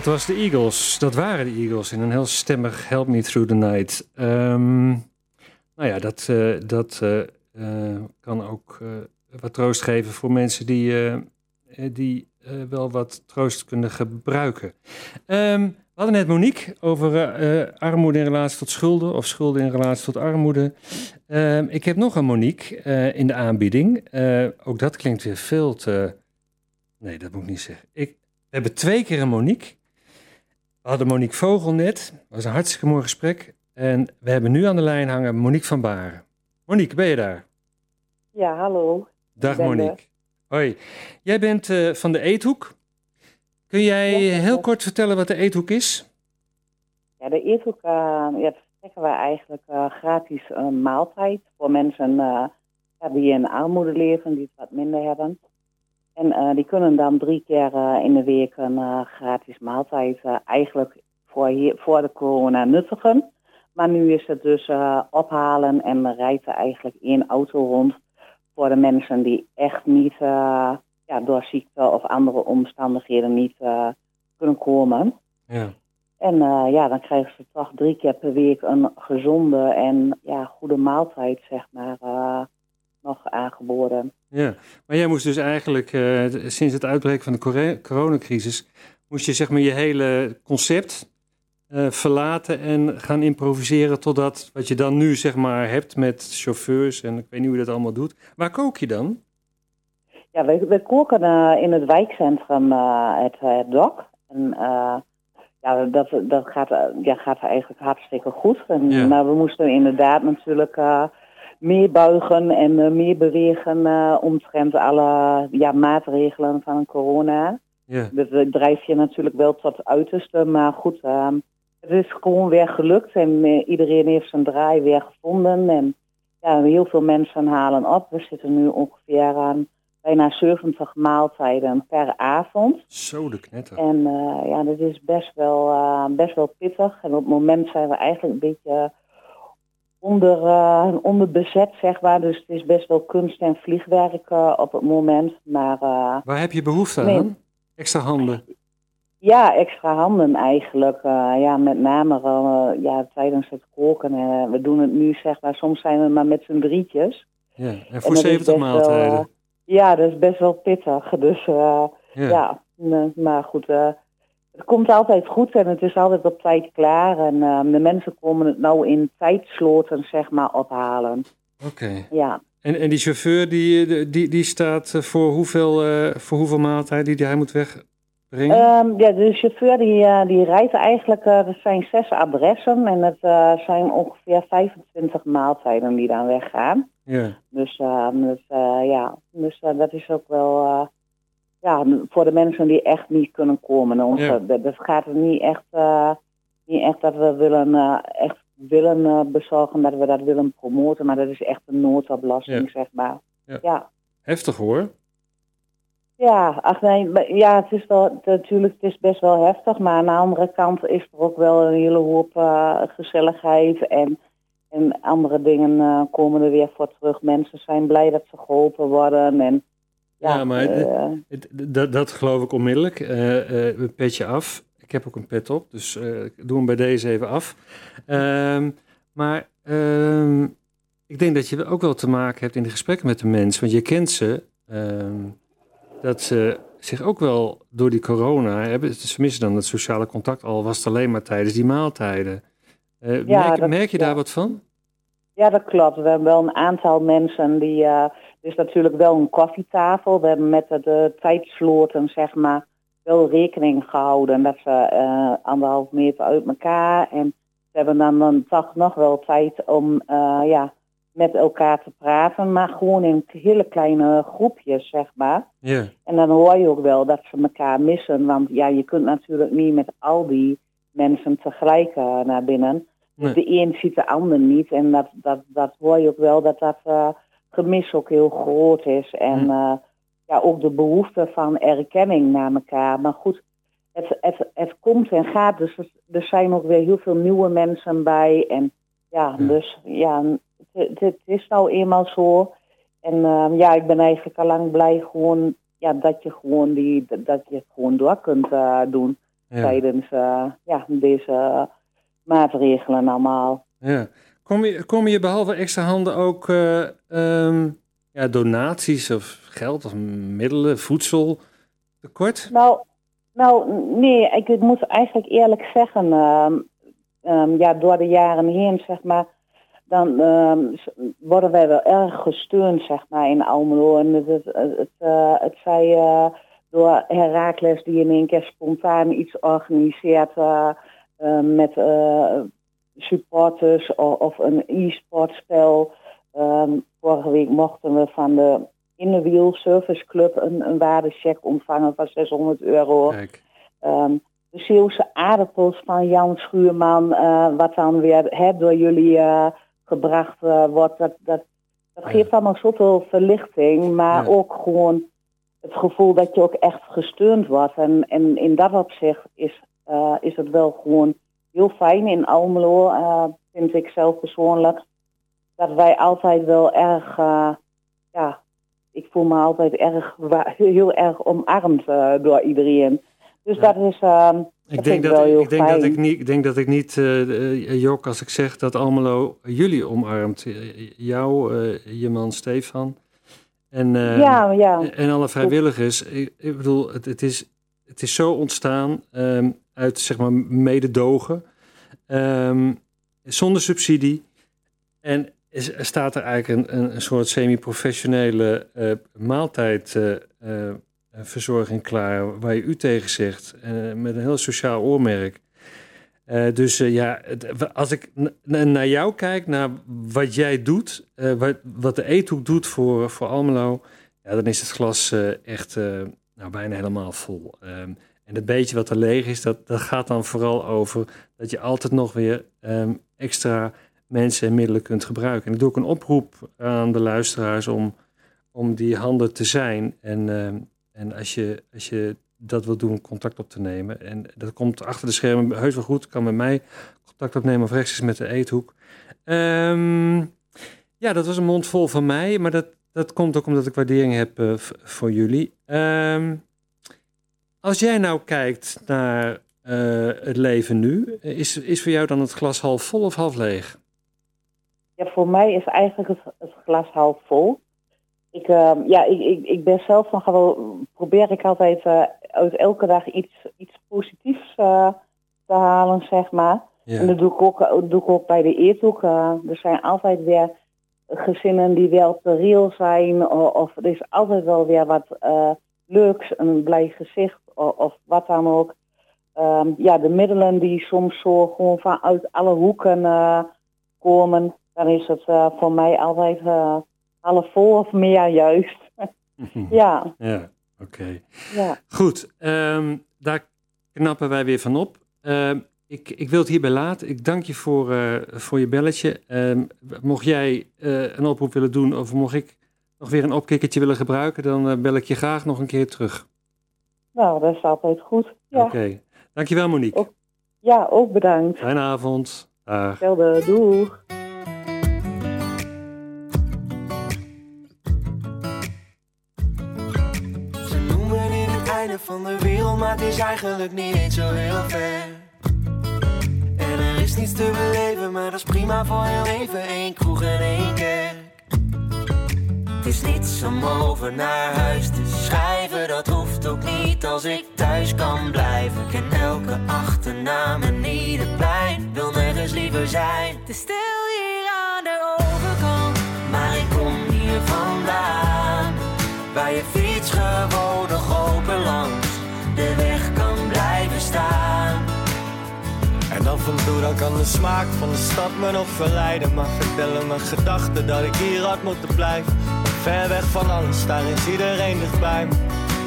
Dat was de Eagles. Dat waren de Eagles in een heel stemmig Help Me Through the Night. Um, nou ja, dat, uh, dat uh, uh, kan ook wat troost geven voor mensen die, die wel wat troost kunnen gebruiken. Um, we hadden net Monique over armoede in relatie tot schulden of schulden in relatie tot armoede. Um, ik heb nog een Monique in de aanbieding. ook dat klinkt weer veel te. Nee, dat moet ik niet zeggen. Ik, we hebben twee keer een Monique. We hadden Monique Vogel net. Dat was een hartstikke mooi gesprek. En we hebben nu aan de lijn hangen Monique van Baren. Monique, ben je daar? Ja, hallo. Dag Monique. Hoi. Jij bent uh, van de Eethoek. Kun jij ja, heel kort vertellen wat de Eethoek is? Ja, de Eethoek, uh, ja, verstrekken wij eigenlijk uh, gratis een maaltijd voor mensen die in armoede leven, die het wat minder hebben. En uh, die kunnen dan drie keer uh, in de week een uh, gratis maaltijd eigenlijk voor, hier, voor de corona nuttigen. Maar nu is het dus ophalen en rijdt er eigenlijk één auto rond voor de mensen die echt niet ja, door ziekte of andere omstandigheden niet kunnen komen. Ja. En ja, dan krijgen ze toch drie keer per week een gezonde en ja, goede maaltijd, zeg maar nog aangeboden. Ja, maar jij moest dus eigenlijk uh, sinds het uitbreken van de coronacrisis, moest je zeg maar je hele concept uh, verlaten en gaan improviseren totdat wat je dan nu zeg maar hebt met chauffeurs en ik weet niet hoe je dat allemaal doet. Waar kook je dan? Ja, we, we koken uh, in het wijkcentrum het, het DOC. En ja, dat, dat gaat, ja, gaat eigenlijk hartstikke goed. En, ja. Maar we moesten inderdaad natuurlijk meer buigen en uh, meer bewegen uh, omtrent alle ja, maatregelen van corona. Ja. Dat drijf je natuurlijk wel tot het uiterste, maar goed, uh, het is gewoon weer gelukt en uh, iedereen heeft zijn draai weer gevonden. En ja, heel veel mensen halen op. We zitten nu ongeveer aan bijna 70 maaltijden per avond. Zo de knetter. En ja, dat is best wel, best wel pittig. En op het moment zijn we eigenlijk een beetje onder, uh, onder bezet, zeg maar. Dus het is best wel kunst en vliegwerk uh, op het moment. Maar, uh, Waar heb je behoefte nee. aan? Extra handen? Ja, extra handen eigenlijk. ja, met name ja, tijdens het koken. we doen het nu, zeg maar, soms zijn we maar met z'n drietjes. Ja, en voor en 70 maaltijden? Wel, ja, dat is best wel pittig. Dus ja, ja maar goed het komt altijd goed en het is altijd op tijd klaar. En uh, de mensen komen het nou in tijdsloten, zeg maar, ophalen. Oké. Ja. En, en die chauffeur, die, die, die staat voor hoeveel, uh, voor hoeveel maaltijden die hij moet wegbrengen? Um, ja, de chauffeur die, uh, die rijdt eigenlijk, er zijn zes adressen en het zijn ongeveer 25 maaltijden die dan weggaan. Ja. Dus, dus ja, dus dat is ook wel ja, voor de mensen die echt niet kunnen komen. Ja. dat, gaat niet echt uh, niet echt dat we willen, uh, echt willen uh, bezorgen, dat we dat willen promoten, maar dat is echt een noodoplossing, Ja. zeg maar. Ja. ja. Heftig hoor. Ja, ach nee, ja, het is wel, natuurlijk, het is best wel heftig, maar aan de andere kant is er ook wel een hele hoop eh, gezelligheid en, en andere dingen eh, komen er weer voor terug. Mensen zijn blij dat ze geholpen worden en ja, Ja, maar eh, Het- Dat, dat geloof ik onmiddellijk. Eh, eh, een petje af. Ik heb ook een pet op, dus ik doe hem bij deze even af. Ehm, maar ehm, ik denk dat je ook wel te maken hebt in de gesprekken met de mensen. Want je kent ze, ehm, dat ze zich ook wel door die corona hebben. Ze missen dan het sociale contact, al was het alleen maar tijdens die maaltijden. Ja, merk, dat- merk je ja. daar wat van? Ja, dat klopt. We hebben wel een aantal mensen die. Is natuurlijk wel een koffietafel. We hebben met de, de tijdsloten, zeg maar, wel rekening gehouden dat ze eh, anderhalf meter uit elkaar. En ze hebben dan, dan toch nog wel tijd om eh, ja, met elkaar te praten, maar gewoon in hele kleine groepjes, zeg maar. Ja, En dan hoor je ook wel dat ze elkaar missen. Want ja, je kunt natuurlijk niet met al die mensen tegelijk eh, naar binnen. Nee. De een ziet de ander niet. En dat, dat, dat hoor je ook wel dat dat gemis ook heel groot is. En eh, ja, ook de behoefte van erkenning naar elkaar. Maar goed, het, het, het komt en gaat. Dus er- er zijn ook weer heel veel nieuwe mensen bij. En ja, Ja. dus ja, het, is nou eenmaal zo. En ehm, ja, ik ben eigenlijk al lang blij gewoon, ja, dat je gewoon die, dat je het gewoon door kunt eh, doen ja. tijdens eh, ja, deze maatregelen allemaal. Ja. Kom je, kom je behalve extra handen ook eh, ehm, ja, donaties of geld of middelen, voedsel tekort? Nou, nou nee, ik, ik moet eigenlijk eerlijk zeggen, ehm, ehm, ja, door de jaren heen, zeg maar, dan ehm, worden wij wel erg gesteund, zeg maar, in Almelo. En het, het, het, eh, het zij eh, door Herakles die in één keer spontaan iets organiseert eh, eh, met eh, supporters of, of een e-sportspel. Ehm, vorige week mochten we van de in de Wiel Service Club een, een waardecheck ontvangen van 600 euro. Kijk, Ehm, de Zeeuwse aardappels van Jan Schuurman, eh, wat dan weer hè, door jullie eh, gebracht eh, wordt, dat, dat, dat Ja. geeft allemaal zoveel verlichting, maar Ja. ook gewoon het gevoel dat je ook echt gesteund wordt. En, en in dat opzicht is, is het wel gewoon heel fijn in Almelo, eh, vind ik zelf persoonlijk, dat wij altijd wel erg, eh, ja, ik voel me altijd erg, heel erg omarmd eh, door iedereen. Dus Ja. dat is, ik denk, dat, ik, denk dat ik niet, ik denk dat ik niet eh, jok als ik zeg dat Almelo jullie omarmt. Jou, je man Stefan en, ja, ja, en alle vrijwilligers. Ik, ik bedoel, het, het, is, het is zo ontstaan ehm, uit zeg maar mededogen, ehm, zonder subsidie. En is, er staat er eigenlijk een, een, soort semi-professionele eh maaltijdverzorging klaar, waar je u tegen zegt, eh, met een heel sociaal oormerk. Eh, dus eh, ja, als ik naar jou kijk, naar wat jij doet, eh, wat, wat de eethoek doet voor, voor Almelo, ja, dan is het glas eh, echt eh, nou, bijna helemaal vol. En het beetje wat er leeg is, dat, dat gaat dan vooral over dat je altijd nog weer ehm, extra mensen en middelen kunt gebruiken. En ik doe ook een oproep aan de luisteraars om, om die handen te zijn. En, ehm, en als, je, als je dat wil doen, contact op te nemen. En dat komt achter de schermen heus wel goed. Kan met mij contact opnemen of rechtstreeks met de eethoek. Ehm, ja, dat was een mond vol van mij. Maar dat, dat komt ook omdat ik waardering heb eh, voor jullie. Ehm, als jij nou kijkt naar eh, het leven nu, is, is voor jou dan het glas half vol of half leeg? ja, voor mij is eigenlijk het, het glas half vol. Ik, ehm, ja, ik, ik, ik ben zelf van gewoon, probeer ik altijd eh, uit elke dag iets, iets positiefs eh, te halen, zeg maar. En dat doe ik ook, doe ik ook bij de eethoek. Eh, er zijn altijd weer gezinnen die wel op de reel zijn. Of, of er is altijd wel weer wat leuks, een blij gezicht of, wat dan ook. Ehm, ja, de middelen die soms zo gewoon vanuit alle hoeken eh, komen. Dan is het eh, voor mij altijd eh, half vol of meer juist. ja, ja oké. ja. Goed, ehm, daar knappen wij weer van op. Ehm, ik, ik wil het hierbij laten. Ik dank je voor, uh, voor je belletje. Uh, mocht jij uh, een oproep willen doen of mocht ik nog weer een opkikkertje willen gebruiken, dan bel ik je graag nog een keer terug. Nou, dat is altijd goed. Ja. Oké. Okay. Dankjewel Monique. Ook, ja, ook bedankt. Fijne avond. Dag. Hetzelfde. Doeg. Ze noemen in het einde van de wereld, maar het is eigenlijk niet eens zo heel ver. En er is niets te beleven, maar dat is prima voor heel even. Eén kroeg en één kerk. Het is niets om over naar huis te schrijven, dat ook niet als ik thuis kan blijven. Ken elke achternaam en ieder plein, wil nergens liever zijn. Te stil hier aan de overkant, maar ik kom hier vandaan. Waar je fiets gewoon nog open langs de weg kan blijven staan. En af en toe dan kan de smaak van de stad me nog verleiden. Maar vertellen mijn gedachten dat ik hier had moeten blijven. Ver weg van alles, daar is iedereen dichtbij.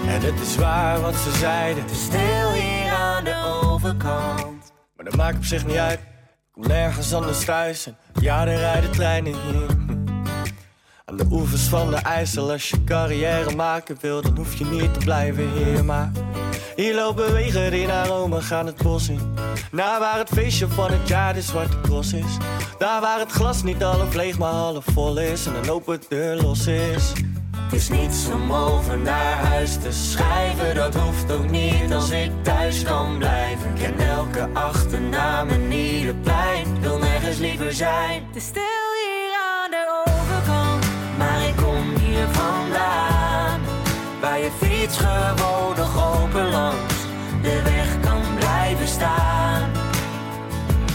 En het is waar wat ze zeiden. Te stil hier aan de overkant. Maar dat maakt op zich niet uit. Ik kom nergens anders thuis. En ja, er rijden treinen hier. Aan de oevers van de IJssel, als je carrière maken wil, dan hoef je niet te blijven hier. Maar hier lopen wegen die naar Rome gaan het bos in. Naar waar het feestje van het jaar de zwarte cross is. Daar waar het glas niet half leeg, maar half vol is. En een open deur los is. Is niets om over naar huis te schrijven. Dat hoeft ook niet als ik thuis kan blijven. Ken elke achternaam en ieder plein. Wil nergens liever zijn. Te stil hier aan de overkant. Maar ik kom hier vandaan. Waar je fiets gewoon nog open langs de weg kan blijven staan.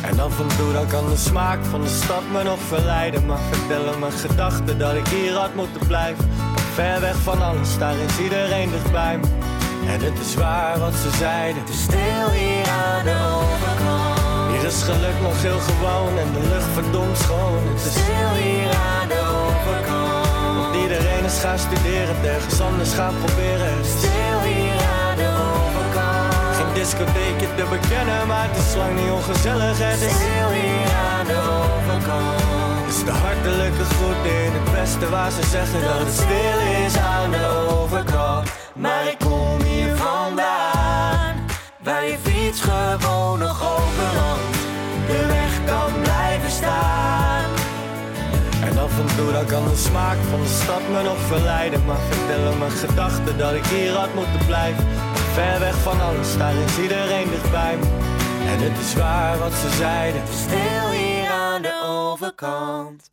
En en toe dan kan de smaak van de stad me nog verleiden. Maar vertellen mijn gedachten dat ik hier had moeten blijven. Ver weg van alles, daar is iedereen dichtbij. En het is waar wat ze zeiden. Te stil hier aan de overkant. Hier is geluk nog heel gewoon en de lucht verdomd schoon. Het is Stil hier aan de overkant. Want iedereen is gaan studeren, ergens anders gaan proberen. Het is Stil hier aan de overkant. geen discotheekje te bekennen, maar het is lang niet ongezellig. Het is Stil hier aan de overkant. Is de hartelijke groet in het beste waar ze zeggen dat het stil is aan de overkant. Maar ik kom hier vandaan, waar je fiets gewoon nog open langs de weg kan blijven staan. En af en toe dan kan de smaak van de stad me nog verleiden. Maar vertellen mijn gedachten dat ik hier had moeten blijven. Ver weg van alles, daar is iedereen dichtbij me. En het is waar wat ze zeiden. Stil hier aan de overkant.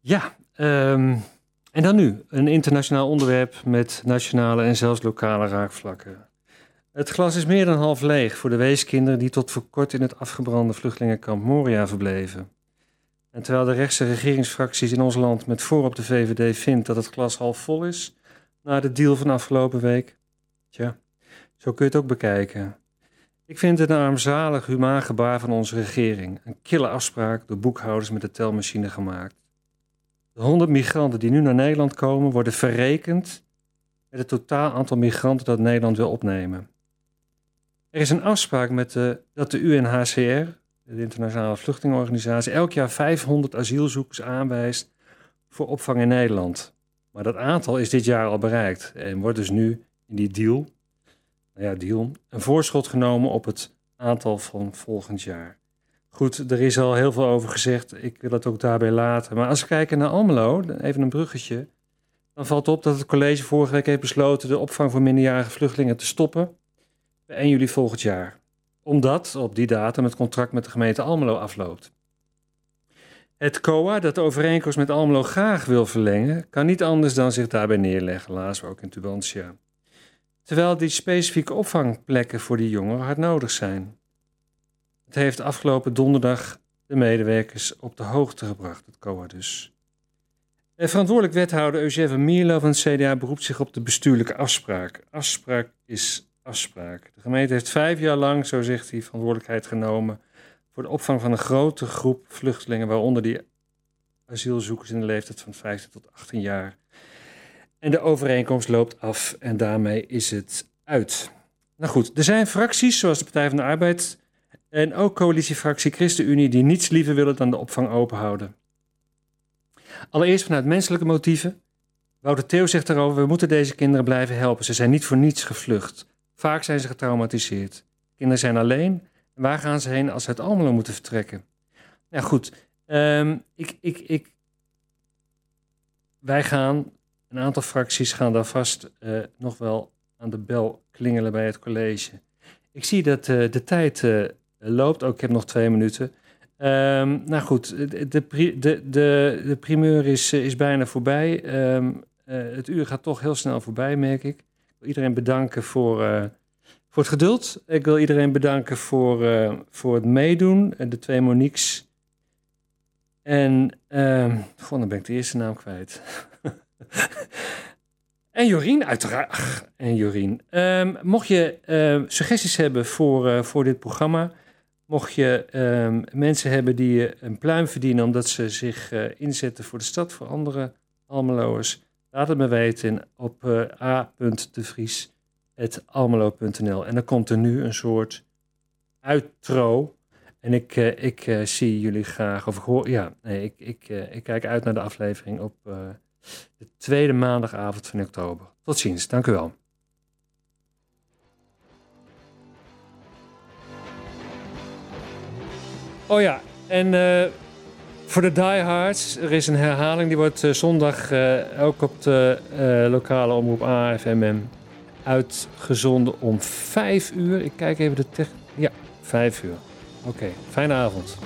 Ja, ehm, en dan nu een internationaal onderwerp met nationale en zelfs lokale raakvlakken. Het glas is meer dan half leeg voor de weeskinderen die tot voor kort in het afgebrande vluchtelingenkamp Moria verbleven. En terwijl de rechtse regeringsfracties in ons land met voorop de VVD vindt dat het glas half vol is, na de deal van afgelopen week, tja, zo kun je het ook bekijken. Ik vind het een armzalig humaan gebaar van onze regering. Een kille afspraak door boekhouders met de telmachine gemaakt. De 100 migranten die nu naar Nederland komen, worden verrekend met het totaal aantal migranten dat Nederland wil opnemen. Er is een afspraak met de, dat de UNHCR, de Internationale Vluchtelingenorganisatie, elk jaar 500 asielzoekers aanwijst voor opvang in Nederland. Maar dat aantal is dit jaar al bereikt en wordt dus nu in die deal, ja, deal, een voorschot genomen op het aantal van volgend jaar. Goed, er is al heel veel over gezegd. Ik wil het ook daarbij laten. Maar als we kijken naar Almelo, even een bruggetje. Dan valt op dat het college vorige week heeft besloten de opvang voor minderjarige vluchtelingen te stoppen. Bij 1 juli volgend jaar. Omdat op die datum het contract met de gemeente Almelo afloopt. Het COA, dat de overeenkomst met Almelo graag wil verlengen, kan niet anders dan zich daarbij neerleggen, we ook in Tubantia. Terwijl die specifieke opvangplekken voor die jongeren hard nodig zijn. Het heeft afgelopen donderdag de medewerkers op de hoogte gebracht, het COA dus. De verantwoordelijk wethouder Eugène Mierlo van het CDA beroept zich op de bestuurlijke afspraak. Afspraak is afspraak. De gemeente heeft vijf jaar lang, zo zegt hij, verantwoordelijkheid genomen voor de opvang van een grote groep vluchtelingen, waaronder die asielzoekers in de leeftijd van 15 tot 18 jaar. En de overeenkomst loopt af en daarmee is het uit. Nou goed, er zijn fracties zoals de Partij van de Arbeid en ook coalitiefractie ChristenUnie die niets liever willen dan de opvang openhouden. Allereerst vanuit menselijke motieven. Wouter Theo zegt daarover, we moeten deze kinderen blijven helpen. Ze zijn niet voor niets gevlucht. Vaak zijn ze getraumatiseerd. Kinderen zijn alleen. En waar gaan ze heen als ze uit Almelo moeten vertrekken? Nou goed, ehm, ik, ik, ik, wij gaan, een aantal fracties gaan daar vast eh, nog wel aan de bel klingelen bij het college. Ik zie dat eh, de tijd eh, loopt, ook ik heb nog twee minuten. Ehm, nou goed, de, de, de, de, primeur is, is bijna voorbij. Ehm, eh, het uur gaat toch heel snel voorbij, merk ik. Ik wil iedereen bedanken voor, voor het geduld. Ik wil iedereen bedanken voor, voor het meedoen. De twee Moniques. En, goh, dan ben ik de eerste naam kwijt. en Jorien, uiteraard. En Jorien. Ehm, mocht je eh, suggesties hebben voor, eh, voor dit programma... Mocht je ehm, mensen hebben die eh, een pluim verdienen omdat ze zich eh, inzetten voor de stad, voor andere Almeloers, laat het me weten op a.devries.almelo.nl. En dan komt er nu een soort outro. En ik, ik zie jullie graag, of ja, nee, ik, ik, ik kijk uit naar de aflevering op de tweede maandagavond van oktober. Tot ziens, dank u wel. Oh ja, en eh, voor de diehards, er is een herhaling. Die wordt eh, zondag eh, ook op de lokale omroep AFMM uitgezonden om 5 uur. Ik kijk even de tech. Ja, 5 uur. Oké, fijne avond.